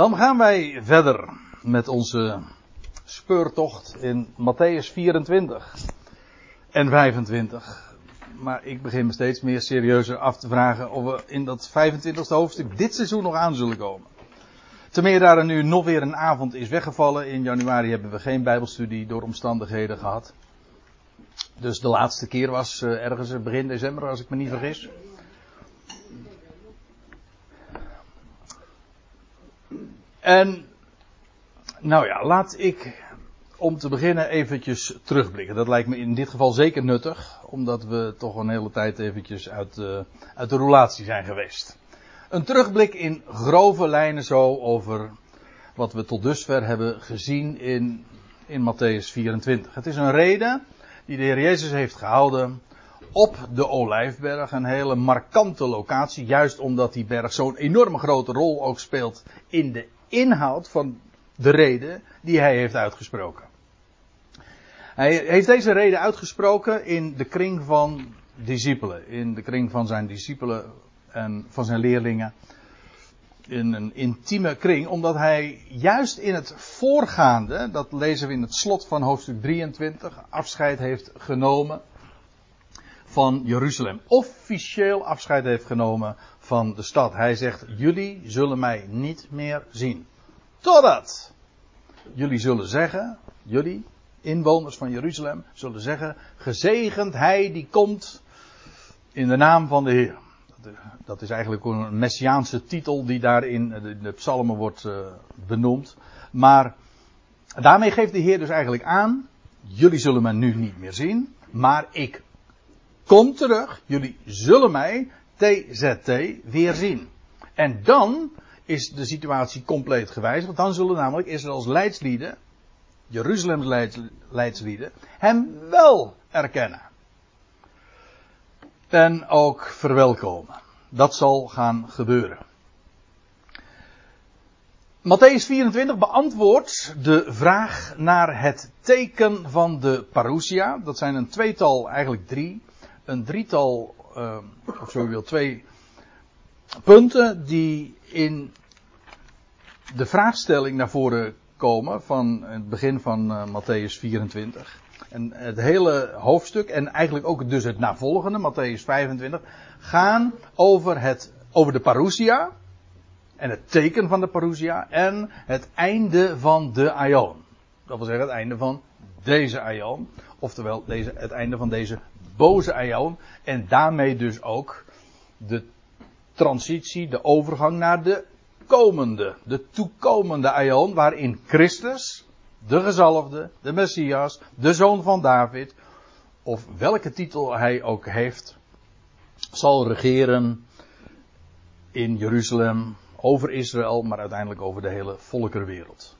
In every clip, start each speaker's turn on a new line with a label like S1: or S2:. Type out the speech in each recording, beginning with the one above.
S1: Dan gaan wij verder met onze speurtocht in Matthäus 24 en 25. Maar ik begin me steeds meer serieuzer af te vragen of we in dat 25e hoofdstuk dit seizoen nog aan zullen komen. Ten meer daar er nu nog weer een avond is weggevallen. In januari hebben we geen Bijbelstudie door omstandigheden gehad. Dus de laatste keer was uh, ergens begin december, als ik me niet vergis. En, nou ja, laat ik om te beginnen eventjes terugblikken. Dat lijkt me in dit geval zeker nuttig, omdat we toch een hele tijd eventjes uit, uh, uit de roulatie zijn geweest. Een terugblik in grove lijnen zo over wat we tot dusver hebben gezien in, in Matthäus 24. Het is een reden die de Heer Jezus heeft gehouden op de Olijfberg. Een hele markante locatie, juist omdat die berg zo'n enorme grote rol ook speelt in de inhoud van de reden die hij heeft uitgesproken. Hij heeft deze reden uitgesproken in de kring van discipelen, in de kring van zijn discipelen en van zijn leerlingen. In een intieme kring, omdat hij juist in het voorgaande, dat lezen we in het slot van hoofdstuk 23, afscheid heeft genomen van Jeruzalem. Officieel afscheid heeft genomen van de stad. Hij zegt, jullie zullen mij niet meer zien. Totdat jullie zullen zeggen, jullie, inwoners van Jeruzalem, zullen zeggen, gezegend hij die komt in de naam van de Heer. Dat is eigenlijk een messiaanse titel die daar in de psalmen wordt uh, benoemd. Maar daarmee geeft de Heer dus eigenlijk aan, jullie zullen mij nu niet meer zien, maar ik kom terug, jullie zullen mij TZT weer zien. En dan is de situatie compleet gewijzigd, dan zullen namelijk Israëls leidslieden, Jeruzalems leidslieden, hem wel erkennen. En ook verwelkomen. Dat zal gaan gebeuren. Matthäus 24 beantwoordt de vraag naar het teken van de parousia. Dat zijn een tweetal, eigenlijk drie. Een drietal, uh, of zo wil, twee punten die in de vraagstelling naar voren komen van het begin van uh, Matthäus 24. En het hele hoofdstuk en eigenlijk ook dus het navolgende, Matthäus 25, gaan over, het, over de parousia. En het teken van de parousia en het einde van de aion. Dat wil zeggen het einde van deze aion. Oftewel deze, het einde van deze boze aion. En daarmee dus ook de transitie, de overgang naar de komende, de toekomende aion, waarin Christus, de gezalfde, de Messias, de zoon van David, of welke titel hij ook heeft, zal regeren in Jeruzalem, over Israël, maar uiteindelijk over de hele volkerenwereld.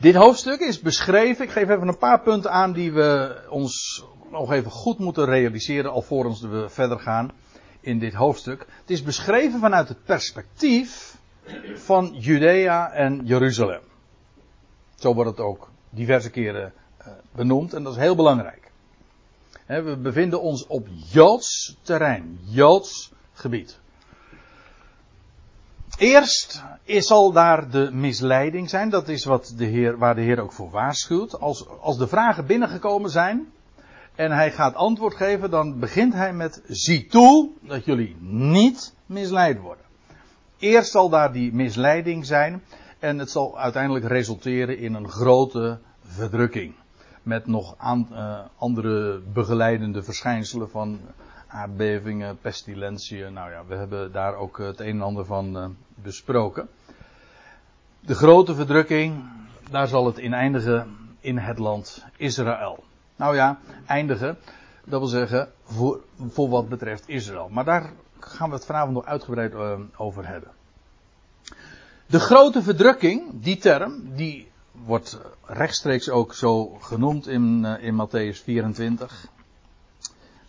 S1: Dit hoofdstuk is beschreven, ik geef even een paar punten aan die we ons nog even goed moeten realiseren alvorens we verder gaan in dit hoofdstuk. Het is beschreven vanuit het perspectief van Judea en Jeruzalem. Zo wordt het ook diverse keren eh, benoemd en dat is heel belangrijk. We bevinden ons op Joods terrein, Joods gebied. Eerst zal daar de misleiding zijn, dat is wat de Heer, waar de Heer ook voor waarschuwt. Als, als de vragen binnengekomen zijn, en hij gaat antwoord geven, dan begint hij met: Zie toe dat jullie niet misleid worden. Eerst zal daar die misleiding zijn en het zal uiteindelijk resulteren in een grote verdrukking. Met nog uh, andere begeleidende verschijnselen van aardbevingen, pestilentieën. Nou ja, we hebben daar ook het een en ander van uh, besproken. De grote verdrukking, daar zal het in eindigen in het land Israël. Nou ja, eindigen. Dat wil zeggen, voor, voor wat betreft Israël. Maar daar gaan we het vanavond nog uitgebreid uh, over hebben. De grote verdrukking, die term, die wordt rechtstreeks ook zo genoemd in, uh, in Matthäus 24.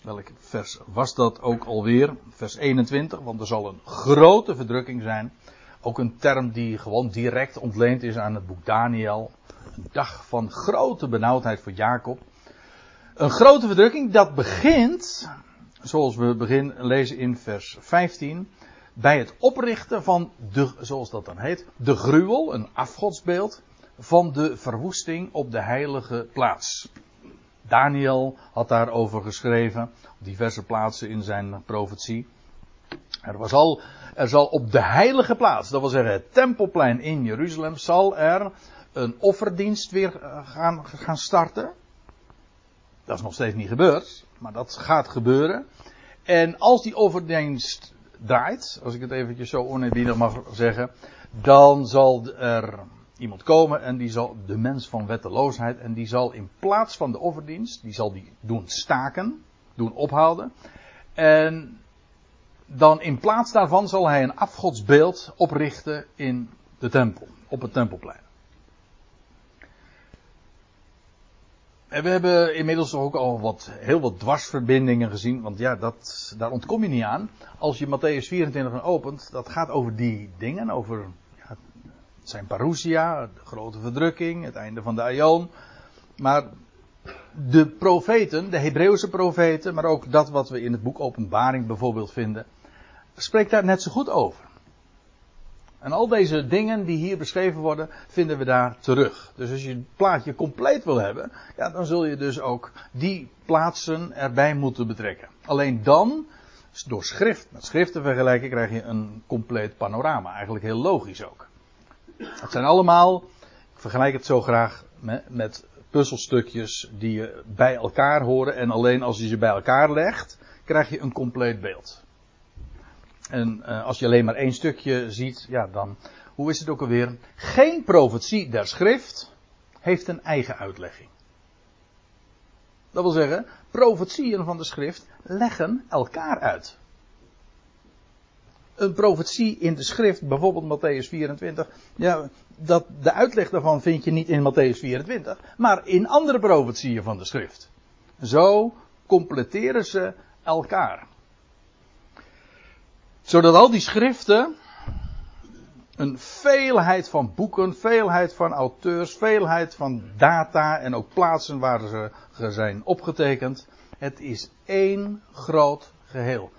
S1: Welk vers was dat ook alweer? Vers 21, want er zal een grote verdrukking zijn. Ook een term die gewoon direct ontleend is aan het boek Daniel. Een dag van grote benauwdheid voor Jacob. Een grote verdrukking, dat begint, zoals we begin lezen in vers 15, bij het oprichten van de, zoals dat dan heet, de gruwel, een afgodsbeeld, van de verwoesting op de heilige plaats. Daniel had daarover geschreven, op diverse plaatsen in zijn profetie. Er, was al, er zal op de heilige plaats, dat wil zeggen het tempelplein in Jeruzalem, zal er een offerdienst weer eh, gaan, gaan starten. Dat is nog steeds niet gebeurd, maar dat gaat gebeuren. En als die offerdienst draait, als ik het eventjes zo oneerbiedig mag zeggen, dan zal er iemand komen en die zal, de mens van wetteloosheid, en die zal in plaats van de offerdienst, die zal die doen staken, doen ophouden. En dan in plaats daarvan zal hij een afgodsbeeld oprichten in de tempel, op het tempelplein. En we hebben inmiddels ook al wat, heel wat dwarsverbindingen gezien, want ja, dat, daar ontkom je niet aan. Als je Matthäus 24 opent, dat gaat over die dingen, over zijn parousia, de grote verdrukking, het einde van de Aion. Maar de profeten, de Hebreeuwse profeten, maar ook dat wat we in het boek Openbaring bijvoorbeeld vinden, spreekt daar net zo goed over. En al deze dingen die hier beschreven worden, vinden we daar terug. Dus als je het plaatje compleet wil hebben, ja, dan zul je dus ook die plaatsen erbij moeten betrekken. Alleen dan, door schrift met schrift te vergelijken, krijg je een compleet panorama. Eigenlijk heel logisch ook. Het zijn allemaal, ik vergelijk het zo graag met, puzzelstukjes die je bij elkaar horen. En alleen als je ze bij elkaar legt, krijg je een compleet beeld. En uh, als je alleen maar één stukje ziet, ja dan, hoe is het ook alweer? Geen profetie der schrift heeft een eigen uitlegging. Dat wil zeggen, profetieën van de schrift leggen elkaar uit. Een profetie in de schrift, bijvoorbeeld Matthäus 24, ja, dat, de uitleg daarvan vind je niet in Matthäus 24, maar in andere profetieën van de schrift. Zo completeren ze elkaar zodat al die schriften een veelheid van boeken, veelheid van auteurs, veelheid van data en ook plaatsen waar ze zijn opgetekend. Het is één groot geheel.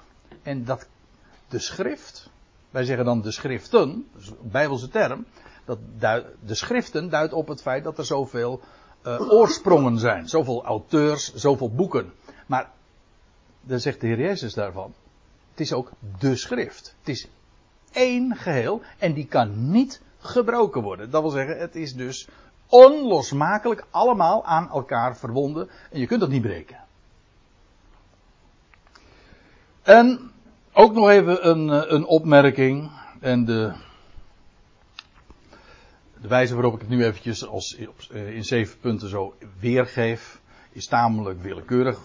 S1: En dat de schrift, wij zeggen dan de schriften, dus bijbelse term, dat de schriften duidt op het feit dat er zoveel uh, oorsprongen zijn, zoveel auteurs, zoveel boeken. Maar dan zegt de Heer Jezus daarvan, het is ook de schrift. Het is één geheel en die kan niet gebroken worden. Dat wil zeggen, het is dus onlosmakelijk allemaal aan elkaar verbonden en je kunt dat niet breken. En ook nog even een, eh, een opmerking en de, de wijze waarop ik het nu eventjes als eh, in zeven punten zo weergeef is tamelijk willekeurig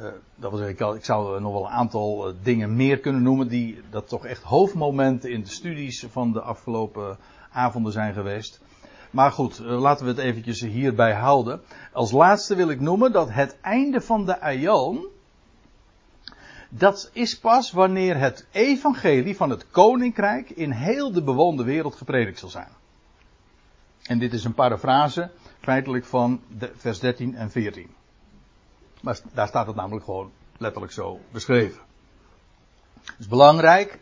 S1: uh, dat wil zeggen, ik, zou nog wel een aantal dingen meer kunnen noemen die dat toch echt hoofdmomenten in de studies van de afgelopen avonden zijn geweest. Maar goed, laten we het eventjes hierbij houden. Als laatste wil ik noemen dat het einde van de Aion, dat is pas wanneer het evangelie van het koninkrijk in heel de bewoonde wereld gepredikt zal zijn. En dit is een parafrase feitelijk van vers 13 en 14. Maar daar staat het namelijk gewoon letterlijk zo beschreven. Het is belangrijk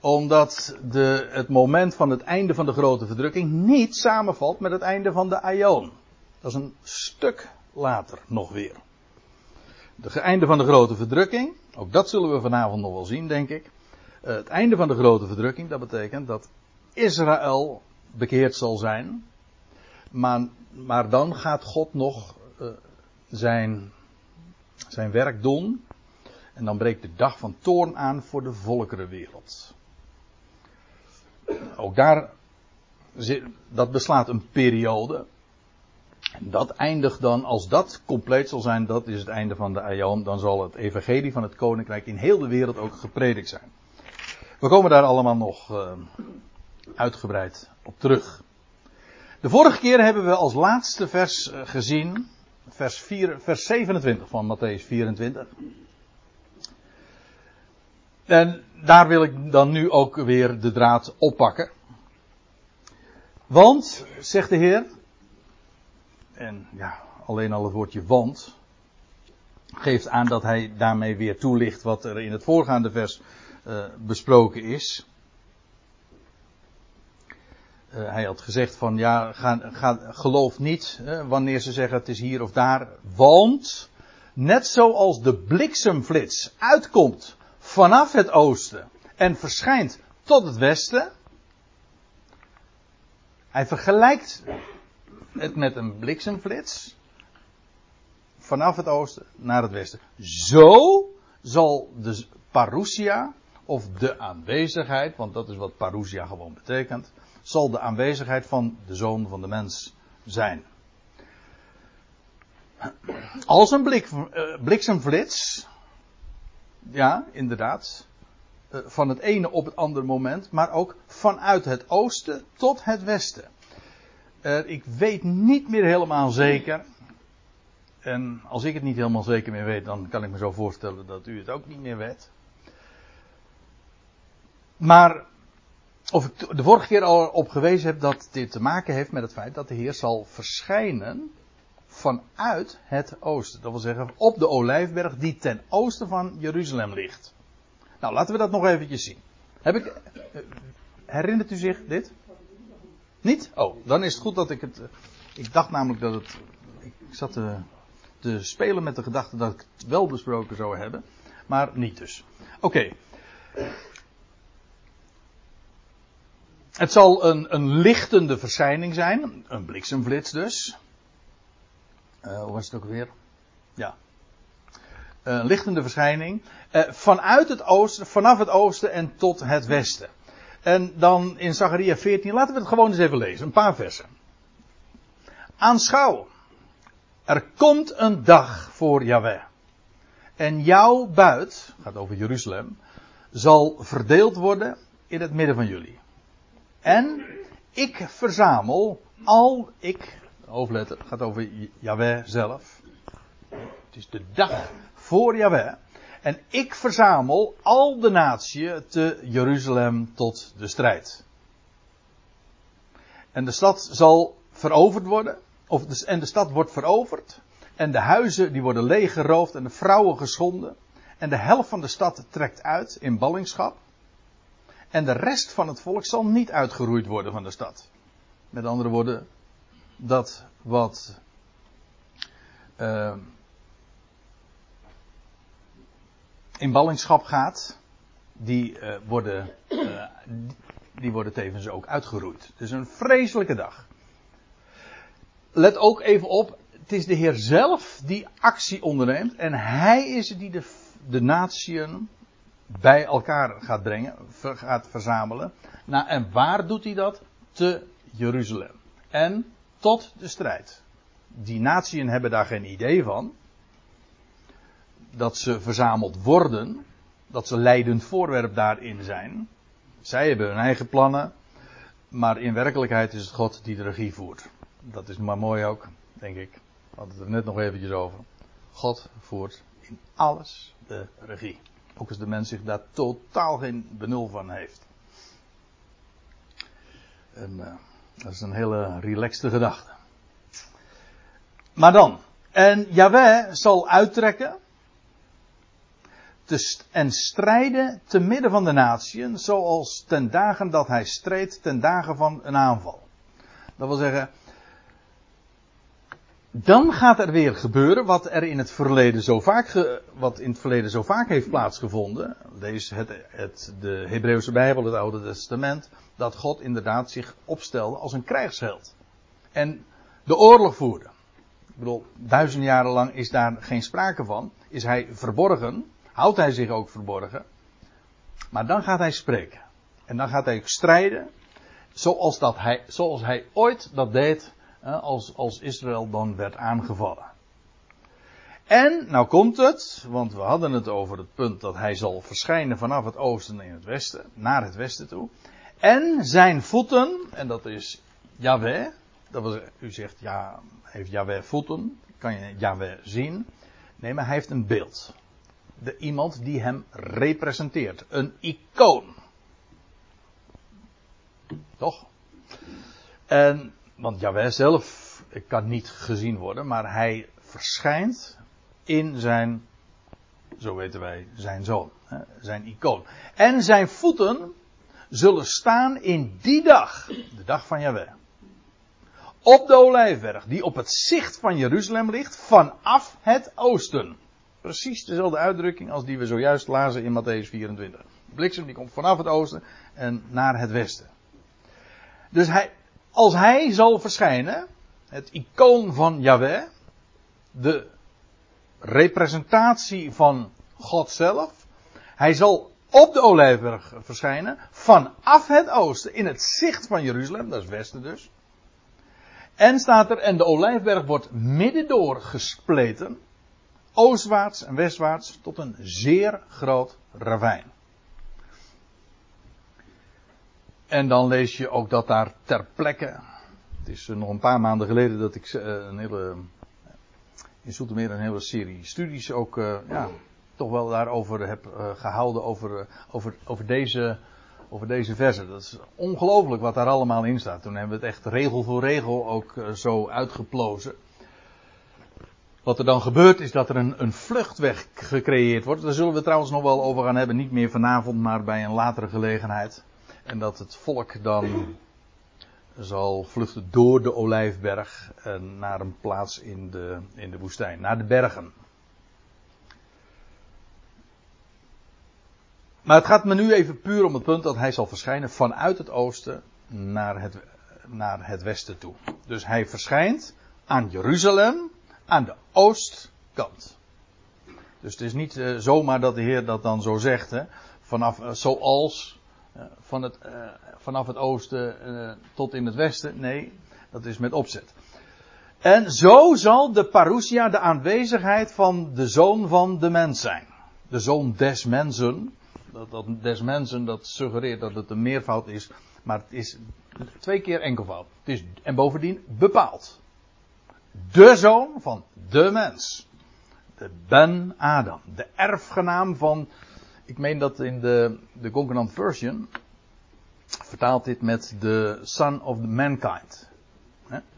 S1: omdat de, het moment van het einde van de grote verdrukking niet samenvalt met het einde van de Aion. Dat is een stuk later nog weer. Het einde van de grote verdrukking, ook dat zullen we vanavond nog wel zien, denk ik. Eh, het einde van de grote verdrukking, dat betekent dat Israël bekeerd zal zijn. Maar, maar dan gaat God nog uh, zijn zijn werk doen. En dan breekt de dag van toorn aan voor de volkerenwereld. Ook daar, dat beslaat een periode. Dat eindigt dan, als dat compleet zal zijn, dat is het einde van de Aion, dan zal het evangelie van het koninkrijk in heel de wereld ook gepredikt zijn. We komen daar allemaal nog uh, uitgebreid op terug. De vorige keer hebben we als laatste vers uh, gezien vers, 4, vers 27 van Matthäus 24. En daar wil ik dan nu ook weer de draad oppakken. Want, zegt de Heer, en ja, alleen al het woordje want, geeft aan dat hij daarmee weer toelicht wat er in het voorgaande vers uh, besproken is. Uh, hij had gezegd van ja, ga, ga, geloof niet wanneer ze zeggen het is hier of daar. Want net zoals de bliksemflits uitkomt vanaf het oosten en verschijnt tot het westen. Hij vergelijkt het met een bliksemflits vanaf het oosten naar het westen. Zo zal de parousia, of de aanwezigheid, want dat is wat parousia gewoon betekent, zal de aanwezigheid van de zoon van de mens zijn. Als een blik, uh, bliksemflits, ja, inderdaad, uh, van het ene op het andere moment, maar ook vanuit het oosten tot het westen. Uh, ik weet niet meer helemaal zeker, en als ik het niet helemaal zeker meer weet, dan kan ik me zo voorstellen dat u het ook niet meer weet. Maar, of ik de vorige keer al op gewezen heb dat dit te maken heeft met het feit dat de Heer zal verschijnen vanuit het oosten. Dat wil zeggen op de Olijfberg die ten oosten van Jeruzalem ligt. Nou, laten we dat nog eventjes zien. Heb ik, eh, herinnert u zich dit? Niet? Oh, dan is het goed dat ik het. Eh, ik dacht namelijk dat het. Ik, zat te, spelen met de gedachte dat ik het wel besproken zou hebben. Maar niet dus. Oké. Het zal een, een lichtende verschijning zijn. Een bliksemflits dus. Uh, hoe was het ook weer? Ja. Een lichtende verschijning. Uh, vanuit het oosten, vanaf het oosten en tot het westen. En dan in Zachariah 14, laten we het gewoon eens even lezen. Een paar versen. Aanschouw. Er komt een dag voor Yahweh. En jouw buit, gaat over Jeruzalem, zal verdeeld worden in het midden van jullie. En ik verzamel al, ik, hoofdletter, gaat over Yahweh zelf. Het is de dag voor Yahweh. En ik verzamel al de natie te Jeruzalem tot de strijd. En de stad zal veroverd worden. Of de, en de stad wordt veroverd. En de huizen die worden leeggeroofd en de vrouwen geschonden. En de helft van de stad trekt uit in ballingschap. En de rest van het volk zal niet uitgeroeid worden van de stad. Met andere woorden, dat wat uh, in ballingschap gaat, die, uh, worden, uh, die worden tevens ook uitgeroeid. Het is een vreselijke dag. Let ook even op, het is de Heer zelf die actie onderneemt en hij is het die de, de bij elkaar gaat brengen, gaat verzamelen. Nou, en waar doet hij dat? Te Jeruzalem. En tot de strijd. Die natieën hebben daar geen idee van. Dat ze verzameld worden. Dat ze leidend voorwerp daarin zijn. Zij hebben hun eigen plannen. Maar in werkelijkheid is het God die de regie voert. Dat is maar mooi ook, denk ik. We hadden het er net nog eventjes over. God voert in alles de regie. Ook als de mens zich daar totaal geen benul van heeft. En uh, dat is een hele relaxte gedachte. Maar dan. En Yahweh zal uittrekken. Te en strijden te midden van de natieën. Zoals ten dagen dat hij streed ten dagen van een aanval. Dat wil zeggen dan gaat er weer gebeuren wat er in het verleden zo vaak, wat in het verleden zo vaak heeft plaatsgevonden. Lees het, het, de Hebreeuwse Bijbel, het Oude Testament. Dat God inderdaad zich opstelde als een krijgsheld. En de oorlog voerde. Ik bedoel, duizend jaren lang is daar geen sprake van. Is hij verborgen. Houdt hij zich ook verborgen. Maar dan gaat hij spreken. En dan gaat hij strijden. Zoals, dat hij, zoals hij ooit dat deed als, als Israël dan werd aangevallen. En, nou komt het, want we hadden het over het punt dat hij zal verschijnen vanaf het oosten in het westen, naar het westen toe. En zijn voeten, en dat is Yahweh, dat was, u zegt, ja, heeft Yahweh voeten? Kan je Yahweh zien? Nee, maar hij heeft een beeld. De, iemand die hem representeert. Een icoon. Toch? En want Jawel zelf kan niet gezien worden, maar hij verschijnt in zijn Zo weten wij zijn zoon, zijn icoon. En zijn voeten zullen staan in die dag, de dag van Jahweh. Op de olijfberg, die op het zicht van Jeruzalem ligt, vanaf het oosten. Precies dezelfde uitdrukking als die we zojuist lazen in Matthäus 24. De bliksem die komt vanaf het oosten en naar het westen. Dus hij, als hij zal verschijnen, het icoon van Yahweh, de representatie van God zelf, hij zal op de Olijfberg verschijnen, vanaf het oosten, in het zicht van Jeruzalem, dat is westen dus. En staat er, en de Olijfberg wordt middendoor gespleten, oostwaarts en westwaarts, tot een zeer groot ravijn. En dan lees je ook dat daar ter plekke, het is nog een paar maanden geleden dat ik eh, een hele, in Zoetermeer een hele serie studies ook, eh, ja, toch wel daarover heb gehouden, over, over, over deze, over deze versen. Dat is ongelooflijk wat daar allemaal in staat. Toen hebben we het echt regel voor regel ook zo uitgeplozen. Wat er dan gebeurt is dat er een, een vluchtweg gecreëerd wordt. Daar zullen we trouwens nog wel over gaan hebben. Niet meer vanavond, maar bij een latere gelegenheid. En dat het volk dan zal vluchten door de olijfberg naar een plaats in de, in de woestijn, naar de bergen. Maar het gaat me nu even puur om het punt dat hij zal verschijnen vanuit het oosten naar het, naar het westen toe. Dus hij verschijnt aan Jeruzalem aan de oostkant. Dus het is niet uh, zomaar dat de Heer dat dan zo zegt, hè, vanaf uh, zoals eh, van het, vanaf het oosten tot in het westen. Nee, dat is met opzet. En zo zal de parousia de aanwezigheid van de zoon van de mens zijn. De zoon des mensen. Dat, dat des mensen, dat suggereert dat het een meervoud is. Maar het is twee keer enkelvoud. Het is, en bovendien bepaald. De zoon van de mens. De Ben Adam. De erfgenaam van ik meen dat in de, de Concordant Version vertaalt dit met de son of the mankind.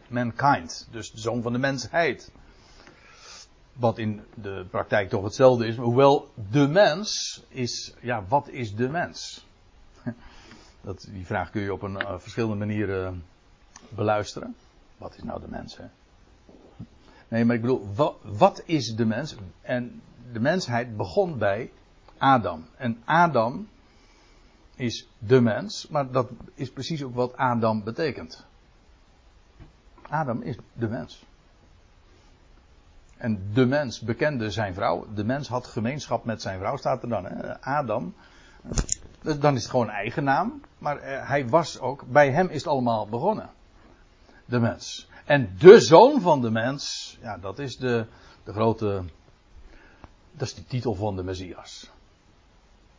S1: Mankind, dus de zoon van de mensheid. Wat in de praktijk toch hetzelfde is. Hoewel de mens is, ja, wat is de mens? Dat, die vraag kun je op een uh, verschillende manieren beluisteren. Wat is nou de mens? Hè? Nee, maar ik bedoel, wat, is de mens? En de mensheid begon bij Adam. En Adam is de mens, maar dat is precies ook wat Adam betekent. Adam is de mens. En de mens bekende zijn vrouw. De mens had gemeenschap met zijn vrouw, staat er dan. Hè? Adam. Dan is het gewoon eigen naam. Maar eh, hij was ook, bij hem is het allemaal begonnen. De mens. En de zoon van de mens, ja, dat is de, de grote. Dat is de titel van de Messias.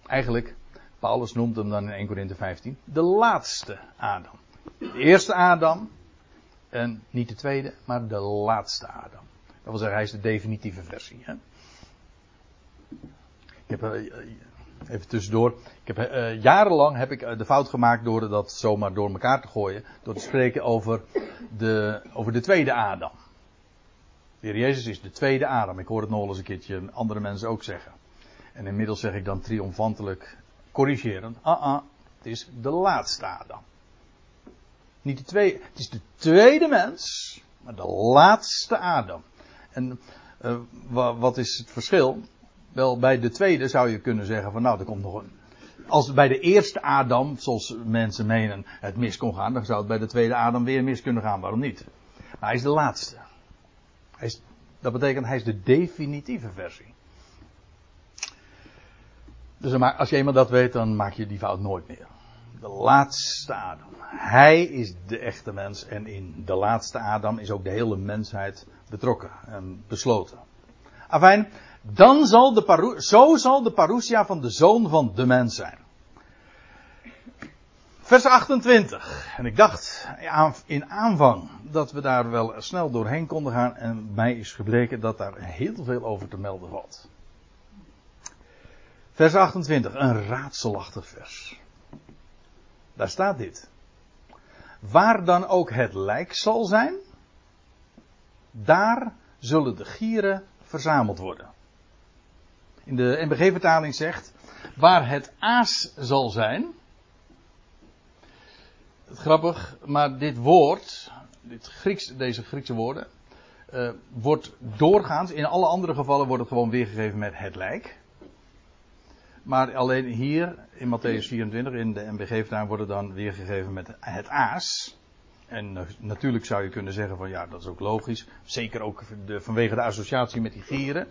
S1: Eigenlijk, Paulus noemt hem dan in 1 Corinthië 15, de laatste Adam. De eerste Adam, en niet de tweede, maar de laatste Adam. Dat wil zeggen, hij is de definitieve versie. Hè? Ik heb, uh, even tussendoor, ik heb, uh, jarenlang heb ik de fout gemaakt door dat zomaar door elkaar te gooien. Door te spreken over de, over de tweede Adam. De Heer Jezus is de tweede Adam. Ik hoor het nog wel eens een keertje andere mensen ook zeggen. En inmiddels zeg ik dan triomfantelijk corrigerend. Ah ah, het is de laatste Adam. Niet de tweede, het is de tweede mens, maar de laatste Adam. En wat is het verschil? Wel, bij de tweede zou je kunnen zeggen van nou, er komt nog een. Als bij de eerste Adam, zoals mensen menen, het mis kon gaan, dan zou het bij de tweede Adam weer mis kunnen gaan. Waarom niet? Maar hij is de laatste. Hij is, dat betekent hij is de definitieve versie. Dus als je eenmaal dat weet, dan maak je die fout nooit meer. De laatste Adam. Hij is de echte mens en in de laatste Adam is ook de hele mensheid betrokken en besloten. Afijn, dan zal de zo zal de parousia van de zoon van de mens zijn. Vers 28. En ik dacht in aanvang dat we daar wel snel doorheen konden gaan. En mij is gebleken dat daar heel veel over te melden valt. Vers 28, een raadselachtig vers. Daar staat dit. Waar dan ook het lijk zal zijn, daar zullen de gieren verzameld worden. in de NBG-vertaling zegt, waar het aas zal zijn. Grappig, maar dit woord, dit Grieks, deze Griekse woorden, uh, wordt doorgaans, in alle andere gevallen wordt het gewoon weergegeven met het lijk. Maar alleen hier in Matthäus 24 in de MBG-vertaling wordt dan weergegeven met het aas. En natuurlijk zou je kunnen zeggen van ja, dat is ook logisch. Zeker ook de, vanwege de associatie met die gieren.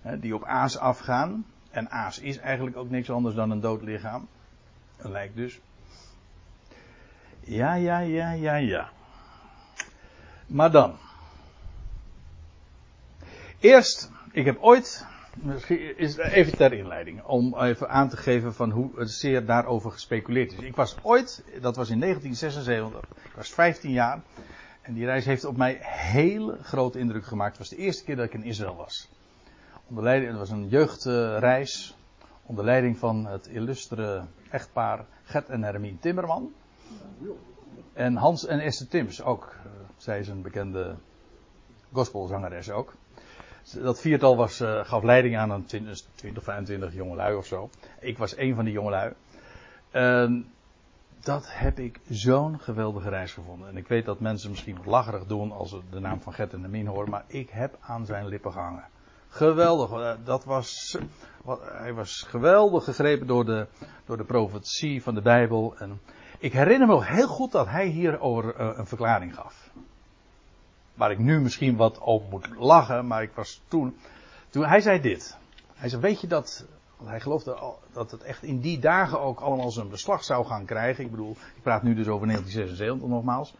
S1: Hè, die op aas afgaan. En aas is eigenlijk ook niks anders dan een dood lichaam. Een lijk dus. Ja, ja, ja, ja, ja. Maar dan. Eerst, ik heb ooit, is even ter inleiding, om even aan te geven van hoe het zeer daarover gespeculeerd is. Ik was ooit, dat was in 1976, ik was 15 jaar, en die reis heeft op mij hele grote indruk gemaakt. Het was de eerste keer dat ik in Israël was. Onder leiding, het was een jeugdreis, onder leiding van het illustere echtpaar Gert en Hermine Timmerman. En Hans en Esther Tims ook. Zij is een bekende gospelzangeres ook dat viertal was, uh, gaf leiding aan een 20, 20, 25 jongelui of zo. Ik was een van die jongelui. Uh, dat heb ik zo'n geweldige reis gevonden. En ik weet dat mensen misschien wat lacherig doen als ze de naam van Gert en de Min horen. Maar ik heb aan zijn lippen gehangen. Geweldig. Uh, dat was, wat, hij was geweldig gegrepen door de, door de profetie van de Bijbel. En ik herinner me heel goed dat hij hierover uh, een verklaring gaf waar ik nu misschien wat op moet lachen, maar ik was toen, toen hij zei dit. Hij zei, weet je dat, want hij geloofde dat het echt in die dagen ook allemaal zijn beslag zou gaan krijgen. Ik bedoel, ik praat nu dus over 1976 nogmaals.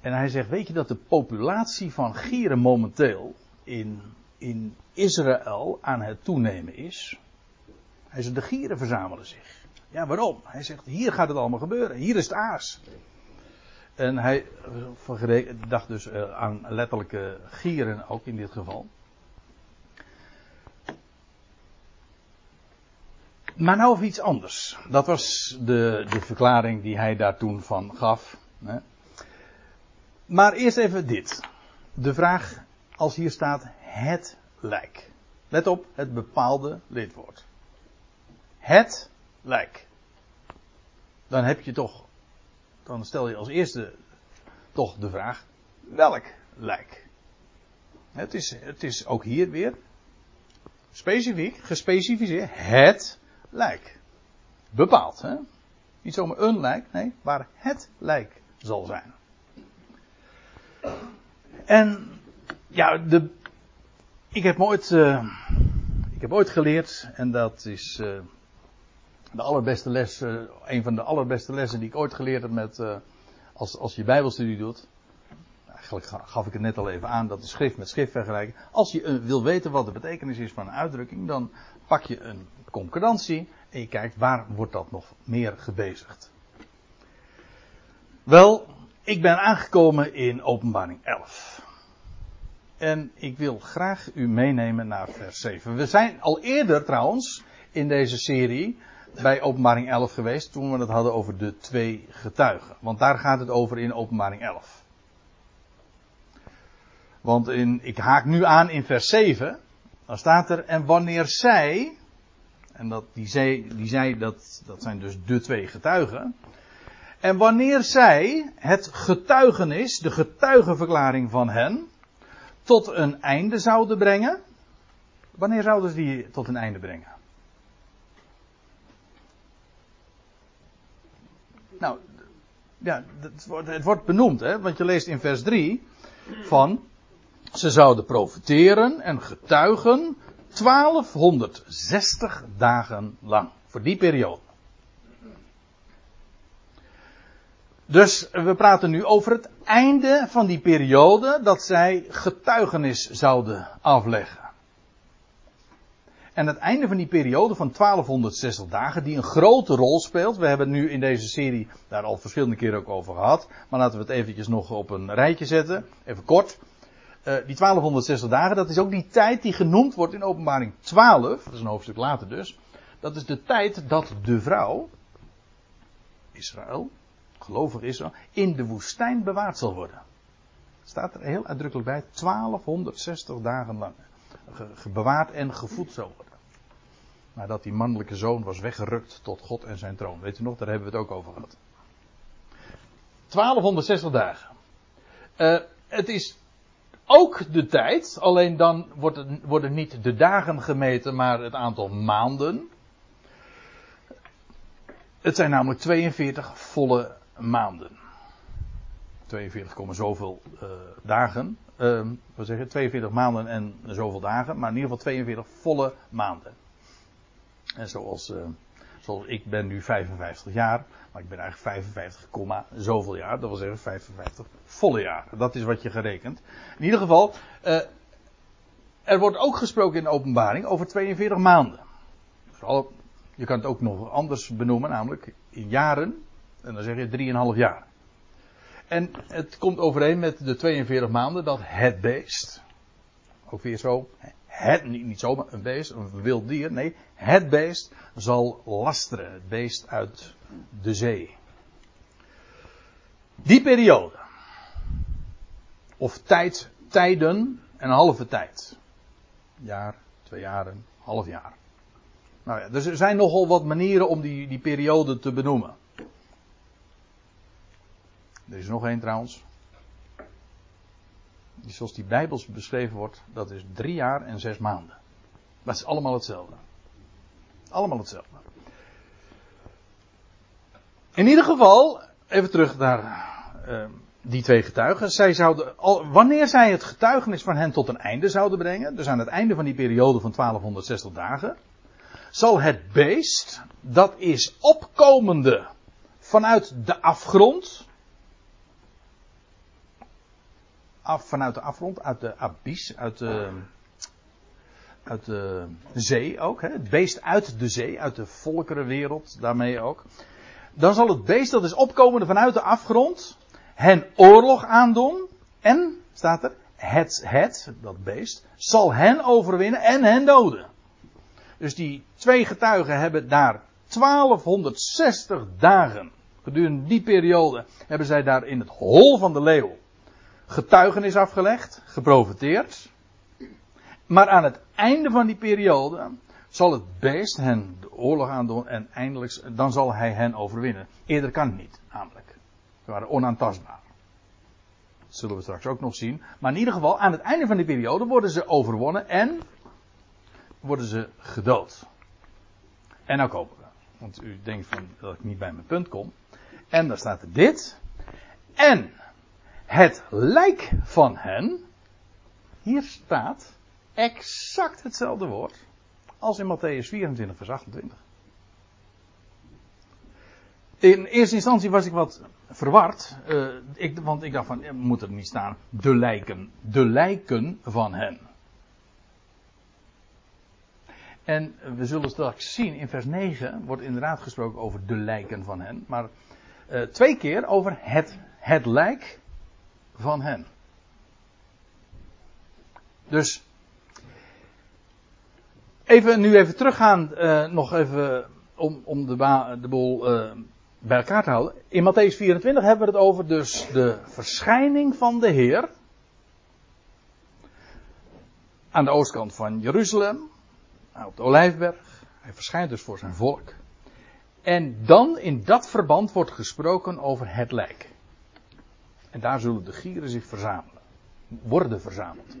S1: En hij zegt, weet je dat de populatie van gieren momenteel in, in Israël aan het toenemen is? Hij zegt, de gieren verzamelen zich. Ja, waarom? Hij zegt, hier gaat het allemaal gebeuren. Hier is het aas. En hij dacht dus eh, aan letterlijke gieren ook in dit geval. Maar nou of iets anders. Dat was de, de verklaring die hij daar toen van gaf. Maar eerst even dit. De vraag, als hier staat het lijk. Let op het bepaalde lidwoord. Het lijk. Dan heb je toch dan stel je als eerste toch de vraag: welk lijk? Het is, het is ook hier weer specifiek, gespecificeerd, het lijk. Bepaald, hè? Niet zomaar een lijk, nee, waar het lijk zal zijn. En ja, de, ik heb ooit, uh, ik heb geleerd, en dat is uh, de allerbeste les, uh, een van de allerbeste lessen die ik ooit geleerd heb met, uh, als, als je bijbelstudie doet. Eigenlijk gaf ik het net al even aan, dat de schrift met schrift vergelijken. Als je uh, wil weten wat de betekenis is van een uitdrukking, dan pak je een concordantie en je kijkt waar wordt dat nog meer gebezigd. Wel, ik ben aangekomen in openbaring 11. En ik wil graag u meenemen naar vers 7. We zijn al eerder trouwens in deze serie bij openbaring 11 geweest toen we het hadden over de twee getuigen. Want daar gaat het over in openbaring 11. Want in, ik haak nu aan in vers 7. Dan staat er, en wanneer zij, en dat, die, zij, die zij dat, dat zijn dus de twee getuigen. En wanneer zij het getuigenis, de getuigenverklaring van hen, tot een einde zouden brengen. Wanneer zouden ze die tot een einde brengen? Nou, ja, het wordt, het wordt benoemd, hè, want je leest in vers 3 van. Ze zouden profiteren en getuigen 1260 dagen lang. Voor die periode. Dus we praten nu over het einde van die periode dat zij getuigenis zouden afleggen. En het einde van die periode van 1260 dagen, die een grote rol speelt. We hebben nu in deze serie daar al verschillende keren ook over gehad. Maar laten we het eventjes nog op een rijtje zetten. Even kort. Uh, die 1260 dagen, dat is ook die tijd die genoemd wordt in openbaring 12. Dat is een hoofdstuk later dus. Dat is de tijd dat de vrouw, Israël, gelovig Israël, in de woestijn bewaard zal worden. Staat er heel uitdrukkelijk bij. 1260 dagen lang. Bewaard en gevoed zal worden. Nadat die mannelijke zoon was weggerukt tot God en zijn troon. Weet u nog, daar hebben we het ook over gehad. 1260 dagen. Uh, het is ook de tijd, alleen dan wordt het, worden niet de dagen gemeten, maar het aantal maanden. Het zijn namelijk 42 volle maanden. 42, zoveel uh, dagen. Uh, we zeggen 42 maanden en zoveel dagen, maar in ieder geval 42 volle maanden. En zoals, uh, zoals ik ben nu 55 jaar, maar ik ben eigenlijk 55, zoveel jaar. Dat wil zeggen 55 volle jaar. Dat is wat je gerekend. In ieder geval, uh, er wordt ook gesproken in de openbaring over 42 maanden. Je kan het ook nog anders benoemen, namelijk in jaren. En dan zeg je 3,5 jaar. En het komt overeen met de 42 maanden dat het beest, ook weer zo, het, niet, zomaar een beest, een wild dier, nee, het beest zal lasteren, het beest uit de zee. Die periode, of tijd, tijden en halve tijd. Jaar, twee jaren, half jaar. Nou ja, dus er zijn nogal wat manieren om die, die periode te benoemen. Er is nog één trouwens. Zoals die Bijbels beschreven wordt, dat is drie jaar en zes maanden. Dat is allemaal hetzelfde. Allemaal hetzelfde. In ieder geval, even terug naar uh, die twee getuigen. Zij zouden, al, wanneer zij het getuigenis van hen tot een einde zouden brengen, dus aan het einde van die periode van 1260 dagen, zal het beest, dat is opkomende vanuit de afgrond, af, vanuit de afgrond, uit de abyss, uit de, uit de zee ook. Hè? Het beest uit de zee, uit de volkerenwereld, daarmee ook. Dan zal het beest, dat is opkomende vanuit de afgrond, hen oorlog aandoen. En, staat er, het, het, dat beest, zal hen overwinnen en hen doden. Dus die twee getuigen hebben daar 1260 dagen, gedurende die periode, hebben zij daar in het hol van de leeuw getuigenis afgelegd, geprofiteerd. Maar aan het einde van die periode zal het beest hen de oorlog aandoen en eindelijk, dan zal hij hen overwinnen. Eerder kan het niet, namelijk. Ze waren onaantastbaar. Dat zullen we straks ook nog zien. Maar in ieder geval, aan het einde van die periode worden ze overwonnen en worden ze gedood. En nou kopen we. Want u denkt van dat ik niet bij mijn punt kom. En daar staat er dit. En het lijk van hen. Hier staat exact hetzelfde woord als in Matthäus 24, vers 28. In eerste instantie was ik wat verward, uh, ik, want ik dacht van, moet er niet staan, de lijken, de lijken van hen. En we zullen straks zien, in vers 9 wordt inderdaad gesproken over de lijken van hen, maar uh, twee keer over het, het lijk van hen. Dus even nu even teruggaan, uh, nog even om, om de, de boel uh, bij elkaar te houden. In Matthäus 24 hebben we het over dus de verschijning van de Heer aan de oostkant van Jeruzalem, op de Olijfberg. Hij verschijnt dus voor zijn volk. En dan in dat verband wordt gesproken over het lijk. En daar zullen de gieren zich verzamelen. Worden verzameld.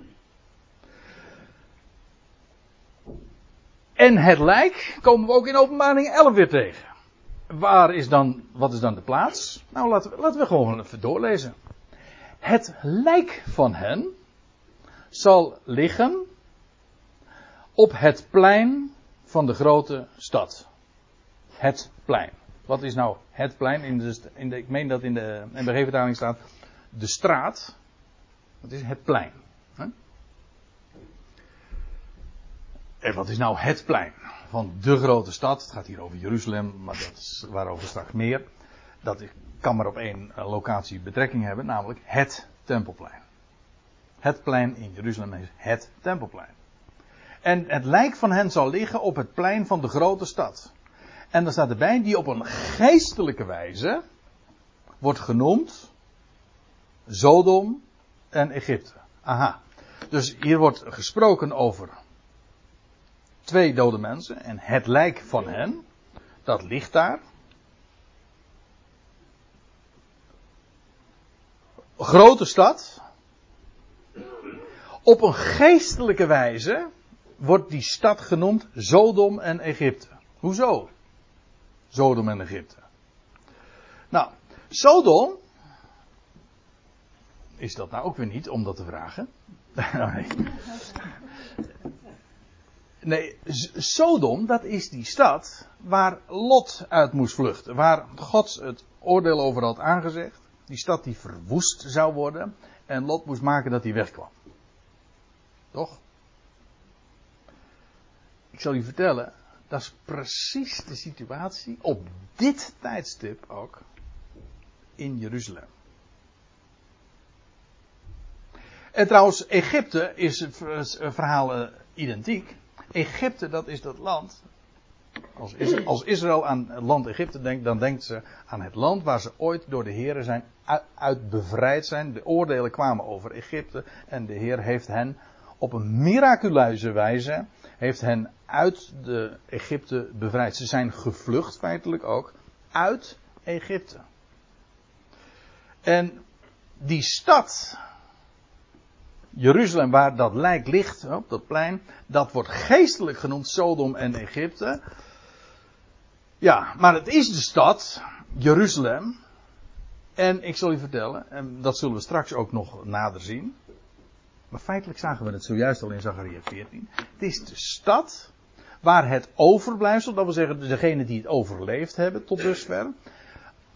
S1: En het lijk komen we ook in openbaring 11 weer tegen. Waar is dan, wat is dan de plaats? Nou, laten we, laten we gewoon even doorlezen. Het lijk van hen zal liggen op het plein van de grote stad. Het plein. Wat is nou het plein? In in de, ik meen dat in de NBG-vertaling staat de straat. Dat is het plein. En wat is nou het plein van de grote stad? Het gaat hier over Jeruzalem, maar dat is waarover straks meer. Dat kan maar op één eh, locatie betrekking hebben, namelijk het tempelplein. Het plein in Jeruzalem is het tempelplein. En het lijk van hen zal liggen op het plein van de grote stad. En er staat erbij, die op een geestelijke wijze wordt genoemd Sodom en Egypte. Aha. Dus hier wordt gesproken over twee dode mensen en het lijk van hen, dat ligt daar. Grote stad. Op een geestelijke wijze wordt die stad genoemd Sodom en Egypte. Hoezo? Sodom en Egypte. Nou, Sodom. Is dat nou ook weer niet om dat te vragen? nee. Nee, Sodom, dat is die stad waar Lot uit moest vluchten. Waar God het oordeel over had aangezegd. Die stad die verwoest zou worden. En Lot moest maken dat hij wegkwam. Toch? Ik zal u vertellen, dat is precies de situatie op dit tijdstip ook in Jeruzalem. En trouwens, Egypte is het verhaal eh, identiek. Egypte, dat is dat land. Als, Israël aan het land Egypte denkt, dan denkt ze aan het land waar ze ooit door de Heer zijn uit bevrijd zijn. De oordelen kwamen over Egypte en de Heer heeft hen op een miraculeuze wijze heeft hen uit de Egypte bevrijd. Ze zijn gevlucht feitelijk ook uit Egypte. En die stad, Jeruzalem, waar dat lijk ligt, op dat plein, dat wordt geestelijk genoemd Sodom en Egypte. Ja, maar het is de stad, Jeruzalem. En ik zal u vertellen, en dat zullen we straks ook nog nader zien. Maar feitelijk zagen we het zojuist al in Zachariah 14. Het is de stad waar het overblijfsel, dat wil zeggen degenen die het overleefd hebben tot dusver,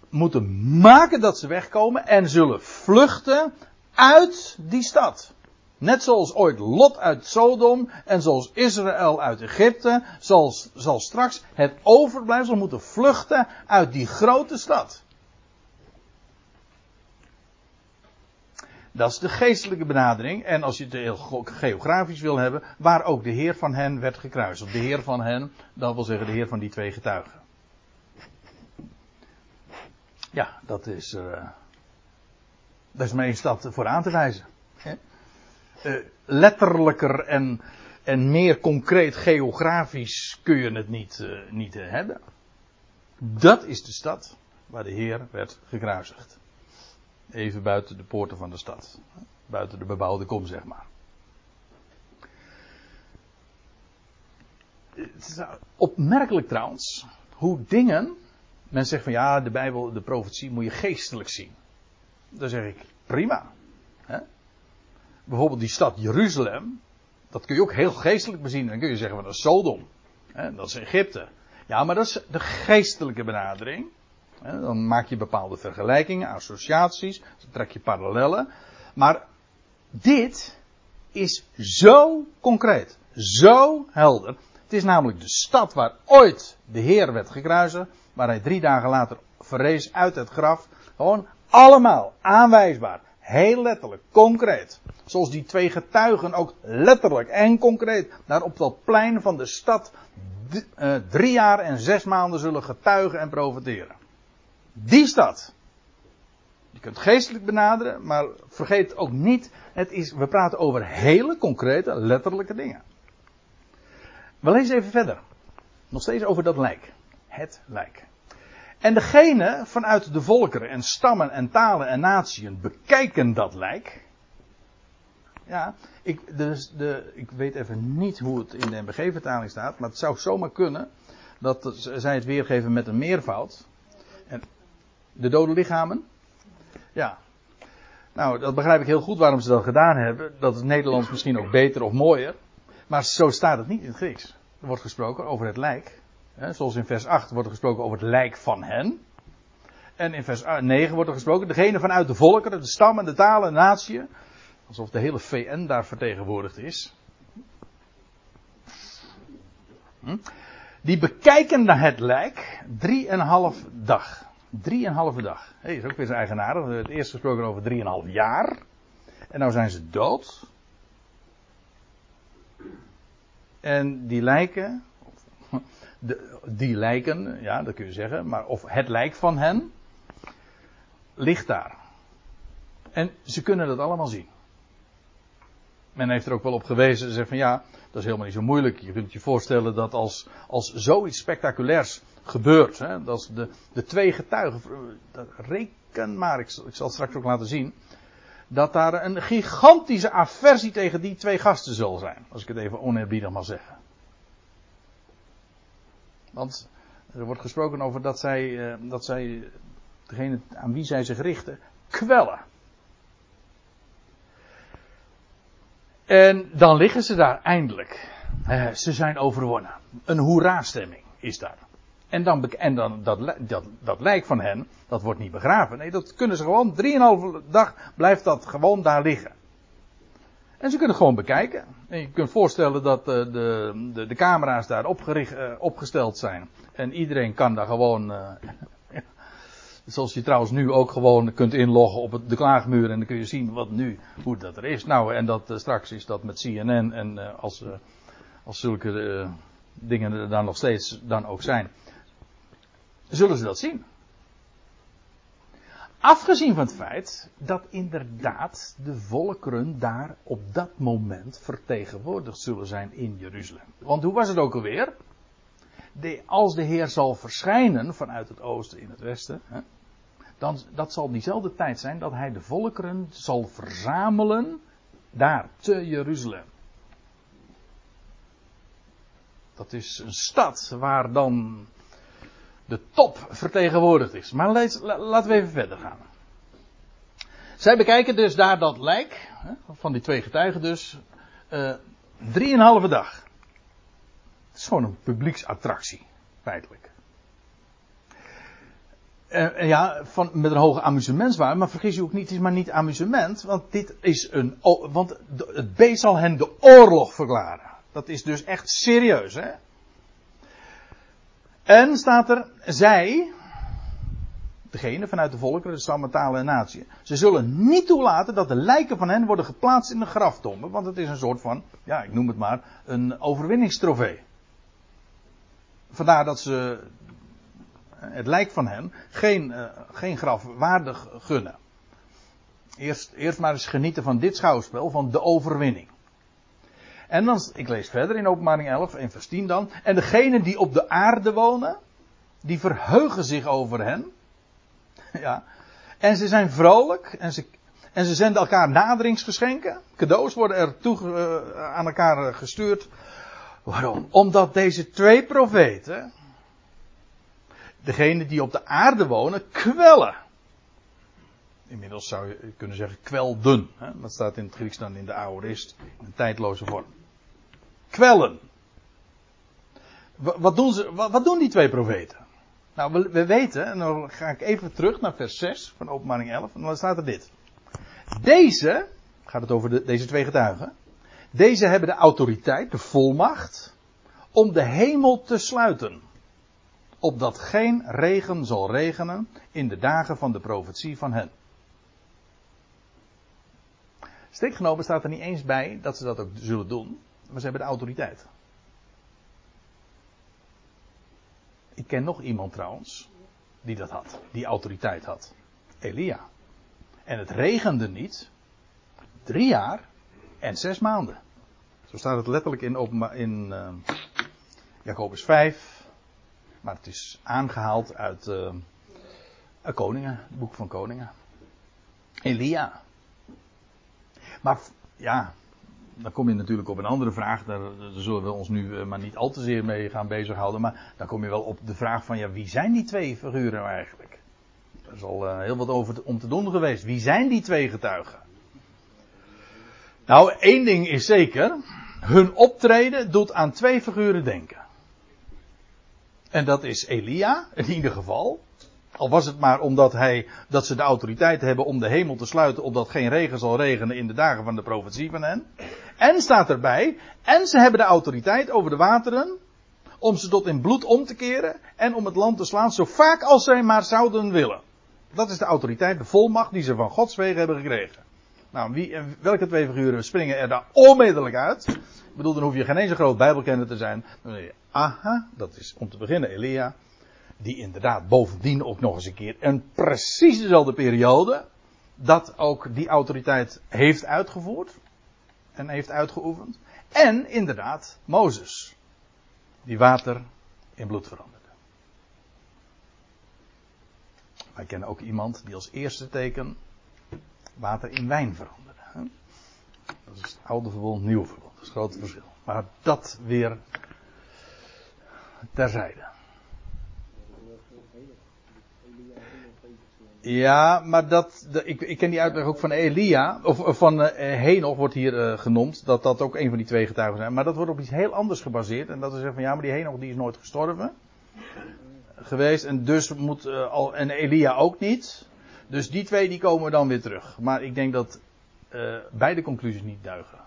S1: moeten maken dat ze wegkomen en zullen vluchten uit die stad. Net zoals ooit Lot uit Sodom en zoals Israël uit Egypte, zal, zal straks het overblijfsel moeten vluchten uit die grote stad. Dat is de geestelijke benadering. En als je het heel geografisch wil hebben, waar ook de Heer van hen werd gekruisigd. De Heer van hen, dat wil zeggen de Heer van die twee getuigen. Ja, dat is. Uh, dat is voor aan te wijzen. Uh, letterlijker en, en meer concreet geografisch kun je het niet, uh, niet hebben. Dat is de stad waar de Heer werd gekruisigd. Even buiten de poorten van de stad. Buiten de bebouwde kom, zeg maar. Het is opmerkelijk trouwens hoe dingen. Men zegt van ja, de Bijbel, de profetie moet je geestelijk zien. Dan zeg ik prima. Hè? Bijvoorbeeld die stad Jeruzalem. Dat kun je ook heel geestelijk bezien. Dan kun je zeggen van dat is Sodom. Hè? Dat is Egypte. Ja, maar dat is de geestelijke benadering. Dan maak je bepaalde vergelijkingen, associaties, dan trek je parallellen. Maar dit is zo concreet, zo helder. Het is namelijk de stad waar ooit de Heer werd gekruisigd, waar hij drie dagen later verrees uit het graf. Gewoon allemaal aanwijsbaar, heel letterlijk, concreet. Zoals die twee getuigen ook letterlijk en concreet daar op dat plein van de stad eh, drie jaar en zes maanden zullen getuigen en profiteren. Die stad. Je kunt geestelijk benaderen, maar vergeet ook niet, het is, we praten over hele concrete, letterlijke dingen. We lezen even verder. Nog steeds over dat lijk. Het lijk. En degene vanuit de volkeren en stammen en talen en natieën bekijken dat lijk. Ja, ik, dus de, ik weet even niet hoe het in de MBG-vertaling staat, maar het zou zomaar kunnen dat zij het weergeven met een meervoud. En de dode lichamen? Ja. Nou, dat begrijp ik heel goed waarom ze dat gedaan hebben. Dat is Nederlands misschien ook beter of mooier. Maar zo staat het niet in het Grieks. Er wordt gesproken over het lijk. Zoals in vers 8 wordt er gesproken over het lijk van hen. En in vers 9 wordt er gesproken, degene vanuit de volkeren, de stammen, de talen, natieën. Alsof de hele VN daar vertegenwoordigd is. Hm? Die bekijken naar het lijk drieënhalf dag. Drieënhalve dag. Hé, is ook weer zijn eigenaardig. We hebben het eerst gesproken over drieënhalf jaar. En nou zijn ze dood. En die lijken. De, die lijken, ja, dat kun je zeggen. Maar of het lijk van hen. ligt daar. En ze kunnen dat allemaal zien. men heeft er ook wel op gewezen. Ze zeggen van ja, dat is helemaal niet zo moeilijk. Je kunt je voorstellen dat als, als zoiets spectaculairs gebeurt. Hè, dat de, de twee getuigen. Reken maar, ik, ik zal het straks ook laten zien. Dat daar een gigantische aversie tegen die twee gasten zal zijn. Als ik het even oneerbiedig mag zeggen. Want er wordt gesproken over dat zij, eh, dat zij degene aan wie zij zich richten, kwellen. En dan liggen ze daar eindelijk. Eh, ze zijn overwonnen. Een hoera-stemming is daar. En dan, en dan dat, dat, dat lijk van hen, dat wordt niet begraven. Nee, dat kunnen ze gewoon, drieënhalve dag blijft dat gewoon daar liggen. En ze kunnen gewoon bekijken. En je kunt voorstellen dat de, eh, de, de, de camera's daar opgericht, uh, opgesteld zijn. En iedereen kan daar gewoon. Uh, zoals je trouwens nu ook gewoon kunt inloggen op de klaagmuur. En dan kun je zien wat nu, hoe dat er is. Nou, en dat straks is dat met CNN. En als, als zulke dingen er dan nog steeds dan ook zijn. Zullen ze dat zien? Afgezien van het feit dat inderdaad de volkeren daar op dat moment vertegenwoordigd zullen zijn in Jeruzalem. Want hoe was het ook alweer? De, als de Heer zal verschijnen vanuit het oosten in het westen, hè, dan dat zal diezelfde tijd zijn dat hij de volkeren zal verzamelen daar te Jeruzalem. Dat is een stad waar dan de top vertegenwoordigd is. Maar laten we even verder gaan. Zij bekijken dus daar dat lijk, van die twee getuigen dus, uh, drieënhalve dag. Het is gewoon een publieksattractie, feitelijk. Uh, ja, van, met een hoge amusementswaarde, maar vergis je ook niet, het is maar niet amusement, want dit is een, want het beest zal hen de oorlog verklaren. Dat is dus echt serieus, hè. En staat er, zij, degene vanuit de volkeren, de stammen, talen en natie, ze zullen niet toelaten dat de lijken van hen worden geplaatst in de graftomben, want het is een soort van, ja, ik noem het maar, een overwinningstrofee. Vandaar dat ze het lijk van hen geen, uh, geen graf waardig gunnen. Eerst, eerst maar eens genieten van dit schouwspel, van de overwinning. En dan, ik lees verder in openbaring 11, in vers 10 dan. En degenen die op de aarde wonen, die verheugen zich over hen. Ja. En ze zijn vrolijk en ze, en ze zenden elkaar naderingsgeschenken. Cadeaus worden er toe, uh, aan elkaar gestuurd. Waarom? Omdat deze twee profeten, degenen die op de aarde wonen, kwellen. Inmiddels zou je kunnen zeggen kwelden. Hè? Dat staat in het Grieks dan in de aorist, in een tijdloze vorm kwellen. Wat doen, ze, wat doen die twee profeten? Nou, we, we, weten, en dan ga ik even terug naar vers 6 van openbaring 11, en dan staat er dit. Deze, gaat het over de, deze twee getuigen, deze hebben de autoriteit, de volmacht, om de hemel te sluiten. Opdat geen regen zal regenen in de dagen van de profetie van hen. Strikt genomen staat er niet eens bij dat ze dat ook zullen doen. Maar ze hebben de autoriteit. Ik ken nog iemand trouwens. Die dat had. Die autoriteit had. Elia. En het regende niet. Drie jaar en zes maanden. Zo staat het letterlijk in, in uh, Jacobus 5. Maar het is aangehaald uit uh, Koningen, het boek van Koningen. Elia. Maar ja, dan kom je natuurlijk op een andere vraag. Daar, zullen we ons nu eh, maar niet al te zeer mee gaan bezighouden. Maar dan kom je wel op de vraag van ja, wie zijn die twee figuren nou eigenlijk? Er is al uh, heel wat over om te doen geweest. Wie zijn die twee getuigen? Nou, één ding is zeker. Hun optreden doet aan twee figuren denken. En dat is Elia, in ieder geval. Al was het maar omdat hij, dat ze de autoriteit hebben om de hemel te sluiten, opdat geen regen zal regenen in de dagen van de profetie van hen. En staat erbij, en ze hebben de autoriteit over de wateren, om ze tot in bloed om te keren en om het land te slaan, zo vaak als zij maar zouden willen. Dat is de autoriteit, de volmacht die ze van Gods wegen hebben gekregen. Nou, wie, welke twee figuren springen er daar onmiddellijk uit? Ik bedoel, dan hoef je geen eens een groot bijbelkenner te zijn. Dan je, aha, dat is om te beginnen Elia. Die inderdaad bovendien ook nog eens een keer een precies dezelfde periode. Dat ook die autoriteit heeft uitgevoerd. En heeft uitgeoefend. En inderdaad, Mozes, die water in bloed veranderde. Wij kennen ook iemand die als eerste teken water in wijn veranderde. Dat is het oude verbond, nieuw verbond. Dat is het grote verschil. Maar dat weer terzijde. Ja, maar dat, ik, ik ken die uitleg ook van Elia, of van uh, Henoch wordt hier uh, genoemd, dat dat ook een van die twee getuigen zijn. Maar dat wordt op iets heel anders gebaseerd. En dat is van ja, maar die Henoch die is nooit gestorven geweest. En dus moet al, en Elia ook niet. Dus die twee die komen dan weer terug. Maar ik denk dat beide conclusies niet duigen.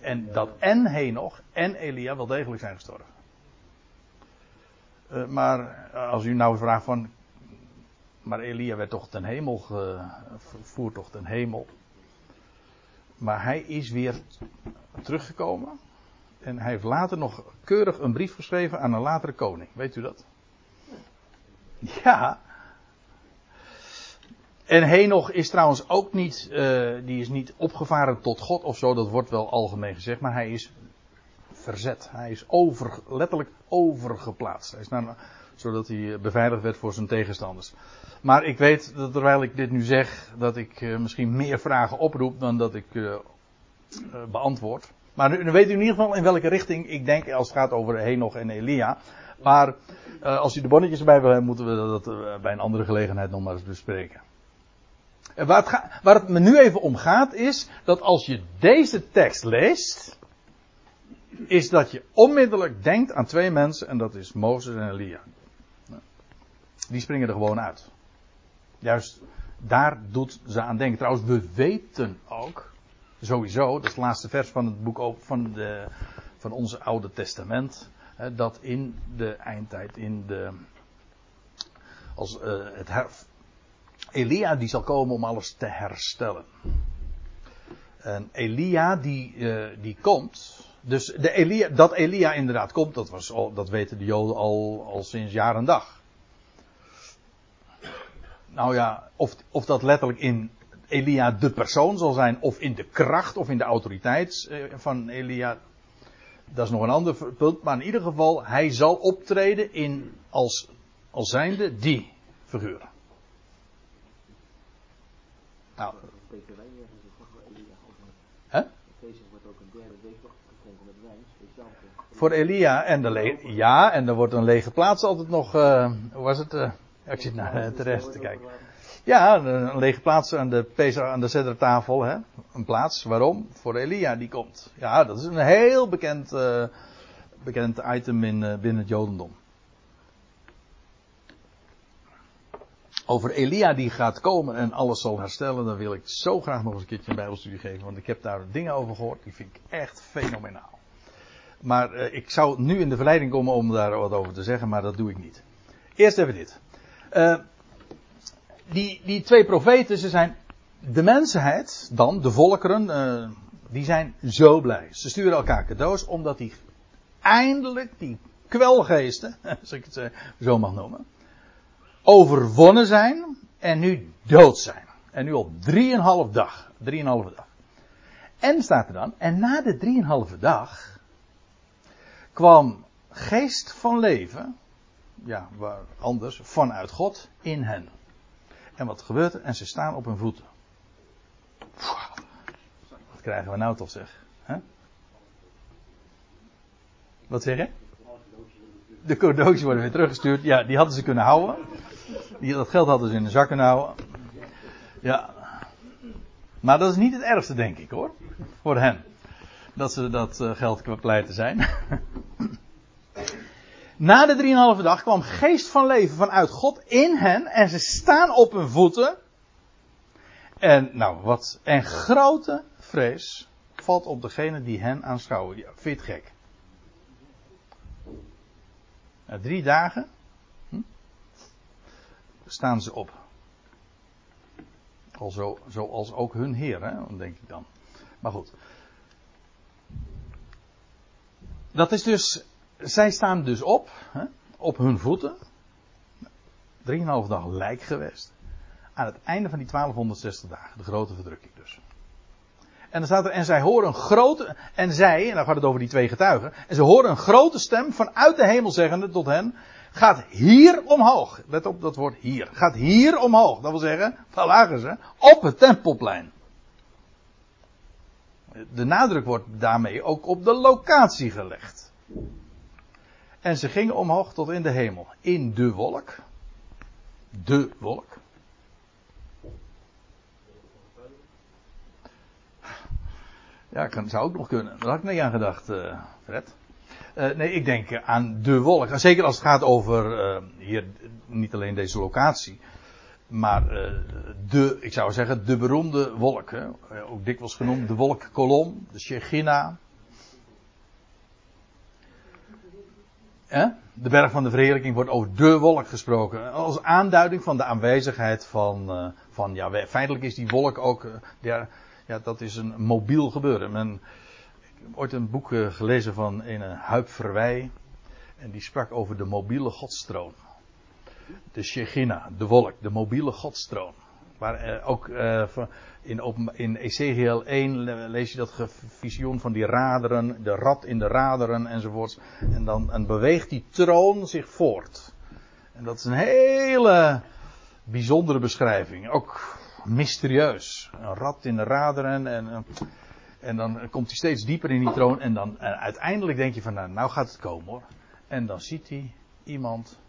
S1: En dat en Henoch en Elia wel degelijk zijn gestorven. maar als u nou vraagt van maar Elia werd toch ten hemel gevoerd, toch ten hemel. Maar hij is weer teruggekomen. En hij heeft later nog keurig een brief geschreven aan een latere koning. Weet u dat? Ja. En Henoch is trouwens ook niet, uh, die is niet opgevaren tot God of zo, dat wordt wel algemeen gezegd, maar hij is verzet. Hij is over, letterlijk overgeplaatst. Hij is naar, zodat hij beveiligd werd voor zijn tegenstanders. Maar ik weet dat terwijl ik dit nu zeg, dat ik uh, misschien meer vragen oproep dan dat ik uh, beantwoord. Maar nu, weet u in ieder geval in welke richting ik denk als het gaat over Henoch en Elia. Maar als u de bonnetjes erbij wil hebben, moeten we dat bij een andere gelegenheid nog maar eens bespreken. En waar het me nu even om gaat is dat als je deze tekst leest, is dat je onmiddellijk denkt aan twee mensen en dat is Mozes en Elia. Die springen er gewoon uit. Juist daar doet ze aan denken. Trouwens, we weten ook, sowieso, dat is het laatste vers van het boek van, de, van onze Oude Testament, dat in de eindtijd, in de, als uh, het her, Elia die zal komen om alles te herstellen. En Elia die, uh, die komt, dus de Elia, dat Elia inderdaad komt, dat, was dat weten de Joden al, al sinds jaar en dag nou ja, of, of dat letterlijk in Elia de persoon zal zijn, of in de kracht of in de autoriteit eh, van Elia, dat is nog een ander punt. Maar in ieder geval, hij zal optreden in, als, als zijnde die figuur. Nou. Voor Elia en de ja, en er wordt een lege plaats altijd nog, uh, hoe was het? Uh, ik zit naar uh, terecht te kijken. Ja, een lege plaats aan de, aan de zettertafel. Hè? Een plaats, waarom? Voor Elia die komt. Ja, dat is een heel bekend, uh, bekend item in, uh, binnen het Jodendom. Over Elia die gaat komen en alles zal herstellen, dan wil ik zo graag nog eens een keertje een bijbelstudie geven. Want ik heb daar dingen over gehoord, die vind ik echt fenomenaal. Maar ik zou nu in de verleiding komen om daar wat over te zeggen, maar dat doe ik niet. Eerst even dit. Uh, die, die twee profeten, ze zijn de mensheid, dan de volkeren, uh, die zijn zo blij. Ze sturen elkaar cadeaus omdat die eindelijk die kwelgeesten, als ik het uh, zo mag noemen, overwonnen zijn en nu dood zijn. En nu op drieënhalf dag. Drieënhalve dag. En staat er dan, en na de drieënhalve dag kwam geest van leven, ja, waar anders, vanuit God in hen. En wat gebeurt er? En ze staan op hun voeten. Wat krijgen we nou toch zeg? Wat zeg je? De cadeautjes worden weer teruggestuurd. Ja, die hadden ze kunnen houden. Dat geld hadden ze in de zak kunnen houden. Ja. Maar dat is niet het ergste, denk ik hoor. Voor hen. Dat ze dat uh, geld kwijt te zijn. Na de drieënhalve dag kwam geest van leven vanuit God in hen en ze staan op hun voeten. En nou, wat en grote vrees valt op degene die hen aanschouwen. Ja, vind gek? Na drie dagen hm, staan ze op. Al zo, zoals ook hun Heer, hè, denk ik dan. Maar goed. Dat is dus zij staan dus op, hè, op hun voeten. Drieënhalve dag lijk geweest. Aan het einde van die 1260 dagen, de grote verdrukking dus. En dan staat er, en zij horen een grote, en zij, en dan gaat het over die twee getuigen, en ze horen een grote stem vanuit de hemel zeggende tot hen, gaat hier omhoog. Let op dat woord hier. Gaat hier omhoog. Dat wil zeggen, waar lagen ze? Op het tempelplein. De nadruk wordt daarmee ook op de locatie gelegd. En ze gingen omhoog tot in de hemel. In de wolk. De wolk. Ja, kan, zou ook nog kunnen. Daar had ik niet aan gedacht, uh, Fred. Uh, nee, ik denk aan de wolk. Zeker als het gaat over uh, hier niet alleen deze locatie, maar de, ik zou zeggen, de beroemde wolk. Hè? ook dikwijls genoemd de wolkkolom, de Shechina. Eh? De berg van de verheerlijking wordt over de wolk gesproken. Als aanduiding van de aanwezigheid van, van ja, feitelijk is die wolk ook, ja, ja, dat is een mobiel gebeuren. Men, ik heb ooit een boek eh, gelezen van een Huip Verwij. En die sprak over de mobiele godstroom. De Shechina, de wolk, de mobiele godstroom. Waar eh, ook eh, in, in Ezekiel 1 lees je dat visioen van die raderen, de rat in de raderen enzovoorts. En dan en beweegt die troon zich voort. En dat is een hele bijzondere beschrijving. Ook mysterieus. Een rat in de raderen en, en, en dan komt hij steeds dieper in die troon en dan en uiteindelijk denk je van nou, nou gaat het komen hoor. En dan ziet hij iemand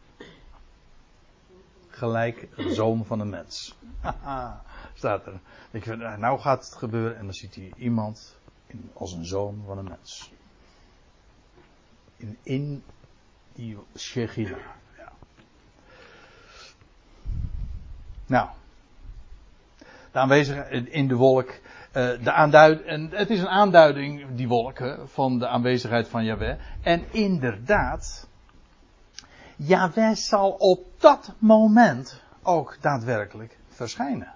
S1: gelijk een zoon van een mens. Staat er. Denk je van nou, gaat het gebeuren en dan ziet hij iemand in, als een zoon van een mens. In, in die Shechina. Ja. Nou, de aanwezigheid in de wolk. Uh, de aanduid, en het is een aanduiding, die wolk, van de aanwezigheid van Yahweh. En inderdaad, Yahweh zal op dat moment ook daadwerkelijk verschijnen.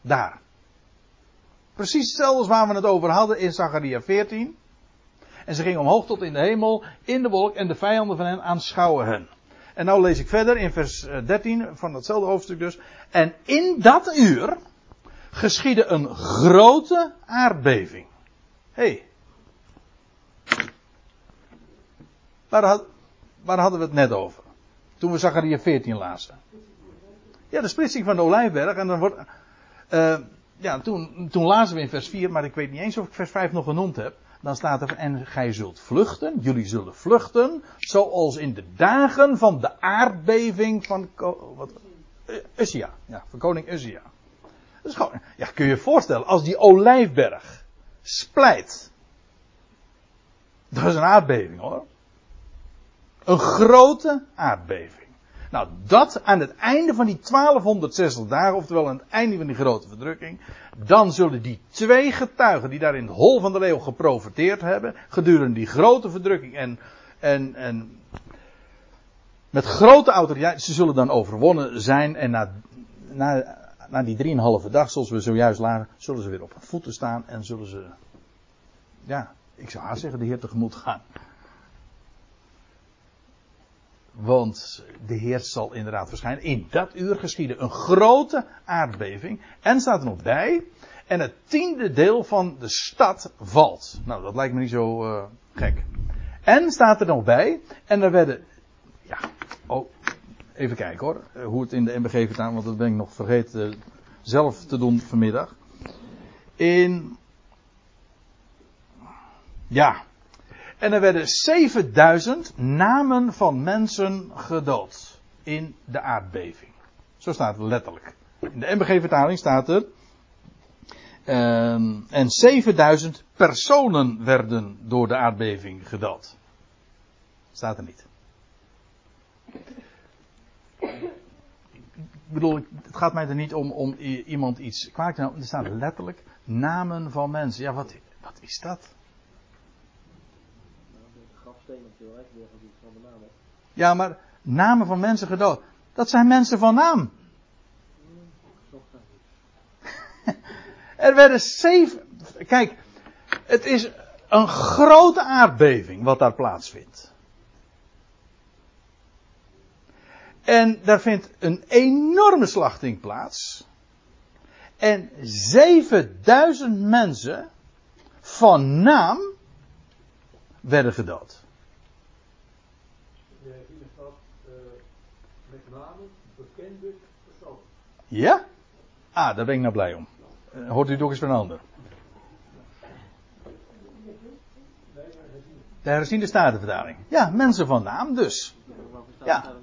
S1: Daar. Precies hetzelfde als waar we het over hadden in Zachariah 14. En ze gingen omhoog tot in de hemel, in de wolk, en de vijanden van hen aanschouwen hen. En nou lees ik verder in vers 13 eh, van datzelfde hoofdstuk dus. En in dat uur geschiedde een grote aardbeving. Hé. Hey. Waar, had, waar hadden we het net over? Toen we Zachariah 14 lazen. Ja, de splitsing van de Olijfberg. En dan wordt. Uh, ja, toen, toen lazen we in vers 4, maar ik weet niet eens of ik vers 5 nog genoemd heb dan staat er, en gij zult vluchten, jullie zullen vluchten, zoals in de dagen van de aardbeving van, wat, Uzia, ja, van koning Uzia. Dat is gewoon, ja, kun je je voorstellen, als die olijfberg splijt. Dat is een aardbeving hoor. Een grote aardbeving. Nou, dat aan het einde van die 1260 dagen, oftewel aan het einde van die grote verdrukking, dan zullen die twee getuigen die daar in het hol van de leeuw geprofiteerd hebben, gedurende die grote verdrukking en, en, en met grote autoriteit, ze zullen dan overwonnen zijn en na, na, na die drieënhalve dag, zoals we zojuist lagen, zullen ze weer op voeten staan en zullen ze, ja, ik zou haast zeggen, de Heer tegemoet gaan. Want de Heer zal inderdaad verschijnen. In dat uur geschieden een grote aardbeving. En staat er nog bij. En het tiende deel van de stad valt. Nou, dat lijkt me niet zo uh, gek. En staat er nog bij. En er werden. Ja. Oh. Even kijken hoor. Eh, hoe het in de MBG vertaald. Want dat ben ik nog vergeten zelf te doen vanmiddag. In. Ja. En er werden 7000 namen van mensen gedood in de aardbeving. Zo staat het letterlijk. In de MBG-vertaling staat er. Um, en 7000 personen werden door de aardbeving gedood. Staat er niet. Ik bedoel, het gaat mij er niet om, om iemand iets kwaad te Er staat letterlijk namen van mensen. Ja, wat, wat is dat? Van de naam Ja, maar namen van mensen gedood. Dat zijn mensen van naam. er werden zeven. Kijk, het is een grote aardbeving wat daar plaatsvindt. En daar vindt een enorme slachting plaats. En 7000 mensen van naam werden gedood.
S2: De hele stad uh, bekende personen.
S1: Ja? Ah, daar ben ik nou blij om. Uh, hoort u toch eens van een ander. De herziende statenvertaling. Ja, mensen van naam dus. Ja.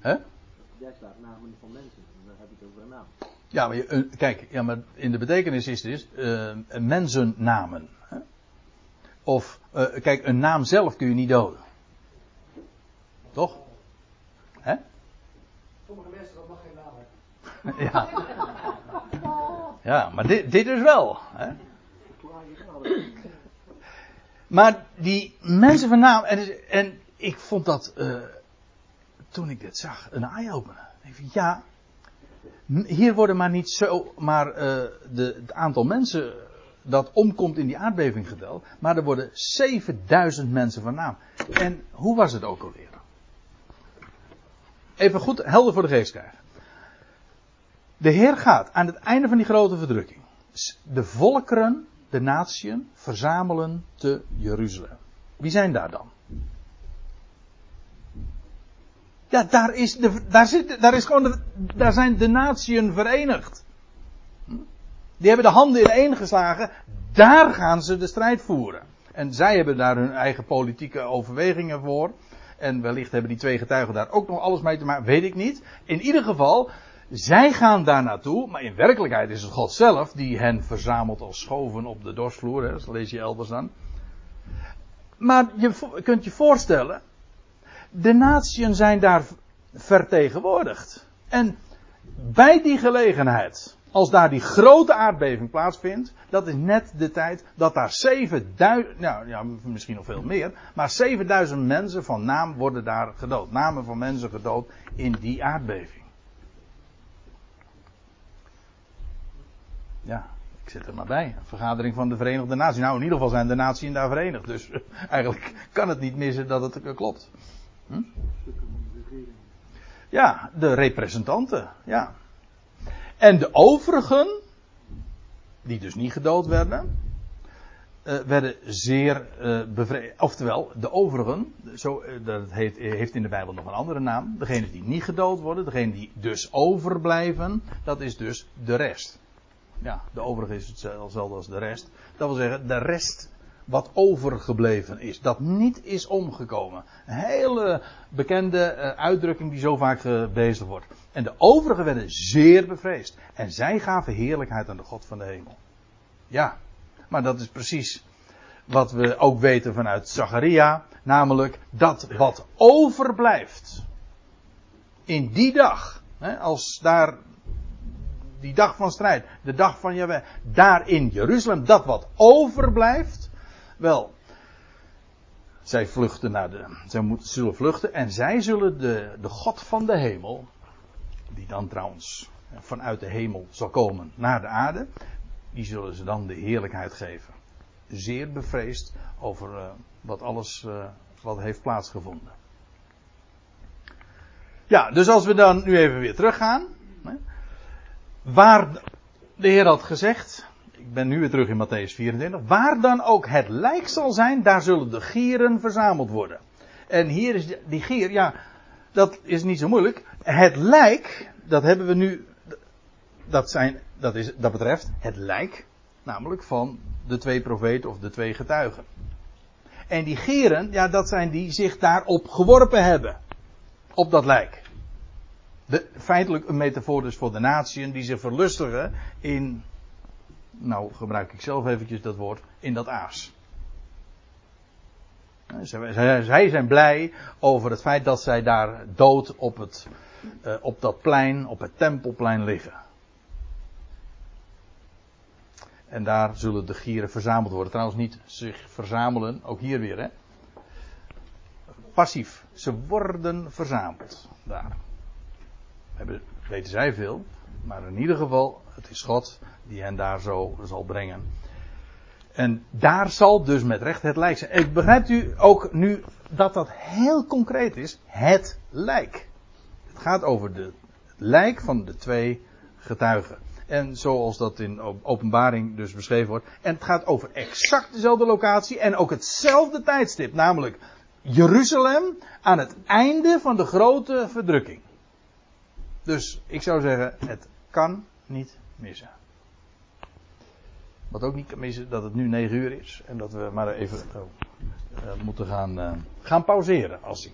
S1: Hè?
S3: Jij slaat namen van mensen, dan heb je het over een naam.
S1: Ja, maar je, uh, kijk, ja, maar in de betekenis is het dus, uh, mensennamen. Hè? Of, uh, kijk, een naam zelf kun je niet doden. Toch? Hè?
S2: Sommige mensen dat mag geen naam hebben.
S1: ja. Ja, maar dit, dit is wel. Hè? Maar die mensen van naam, en, en ik vond dat, uh, toen ik dit zag, een eye-opener. Ik ja, hier worden maar niet zo, maar uh, de, het aantal mensen dat omkomt in die aardbeving geteld, maar er worden 7000 mensen van naam. En hoe was het ook alweer? Even goed helder voor de geest krijgen. De Heer gaat aan het einde van die grote verdrukking de volkeren, de natieën, verzamelen te Jeruzalem. Wie zijn daar dan? Ja, daar is, de, daar zit, daar is gewoon daar zijn de natieën verenigd. Die hebben de handen ineen geslagen. Daar gaan ze de strijd voeren. En zij hebben daar hun eigen politieke overwegingen voor. En wellicht hebben die twee getuigen daar ook nog alles mee te maken, weet ik niet. In ieder geval, zij gaan daar naartoe, maar in werkelijkheid is het God zelf die hen verzamelt als schoven op de dorsvloer. Dat lees je elders dan. Maar je kunt je voorstellen, de natieën zijn daar vertegenwoordigd. En bij die gelegenheid, als daar die grote aardbeving plaatsvindt, dat is net de tijd dat daar 7000, nou ja, misschien nog veel meer, maar 7000 mensen van naam worden daar gedood. Namen van mensen gedood in die aardbeving. Ja, ik zit er maar bij. Een vergadering van de Verenigde Naties. Nou, in ieder geval zijn de naties daar verenigd. Dus eigenlijk kan het niet missen dat het klopt. Hm? Ja, de representanten. Ja. En de overigen, die dus niet gedood werden, uh, werden zeer uh. Oftewel, de overigen, zo, dat heet, heeft in de Bijbel nog een andere naam. Degenen die niet gedood worden, degenen die dus overblijven, dat is dus de rest. Ja, de overige is hetzelfde als de rest. Dat wil zeggen, de rest wat overgebleven is. Dat niet is omgekomen. Een hele bekende uh, uitdrukking die zo vaak gebezigd wordt. En de overigen werden zeer bevreesd. En zij gaven heerlijkheid aan de God van de hemel. Ja, maar dat is precies wat we ook weten vanuit Zacharia. Namelijk dat wat overblijft. In die dag. Hè, als daar die dag van strijd, de dag van Jahweh, daar in Jeruzalem, dat wat overblijft, wel, zij vluchten naar de, zij moeten, zullen vluchten en zij zullen de, de God van de hemel, die dan trouwens vanuit de hemel zal komen naar de aarde, die zullen ze dan de heerlijkheid geven. Zeer bevreesd over uh, wat alles uh, wat heeft plaatsgevonden. Ja, dus als we dan nu even weer teruggaan waar de Heer had gezegd, ik ben nu weer terug in Matthäus 24, waar dan ook het lijk zal zijn, daar zullen de gieren verzameld worden. En hier is die gier, ja, dat is niet zo moeilijk. Het lijk, dat hebben we nu, dat, zijn, dat, is, dat betreft het lijk, namelijk van de twee profeten of de twee getuigen. En die gieren, ja, dat zijn die zich daarop geworpen hebben. Op dat lijk de, feitelijk een metafoor dus voor de natieën die zich verlustigen in, nou gebruik ik zelf eventjes dat woord, in dat aas. Zij zijn blij over het feit dat zij daar dood op, het, uh, op dat plein, op het tempelplein liggen. En daar zullen de gieren verzameld worden. Trouwens niet zich verzamelen, ook hier weer hè. Passief. Ze worden verzameld. Daar weten zij veel. Maar in ieder geval, het is God die hen daar zo zal brengen. En daar zal dus met recht het lijk zijn. Ik begrijpt u ook nu dat dat heel concreet is. Het lijk. Het gaat over de, het lijk van de twee getuigen. En zoals dat in openbaring dus beschreven wordt. En het gaat over exact dezelfde locatie en ook hetzelfde tijdstip. Namelijk Jeruzalem aan het einde van de grote verdrukking. Dus ik zou zeggen, het kan niet missen. Wat ook niet kan missen, dat het nu 9 uur is. En dat we maar even uh, moeten gaan, uh, gaan pauzeren. Als ik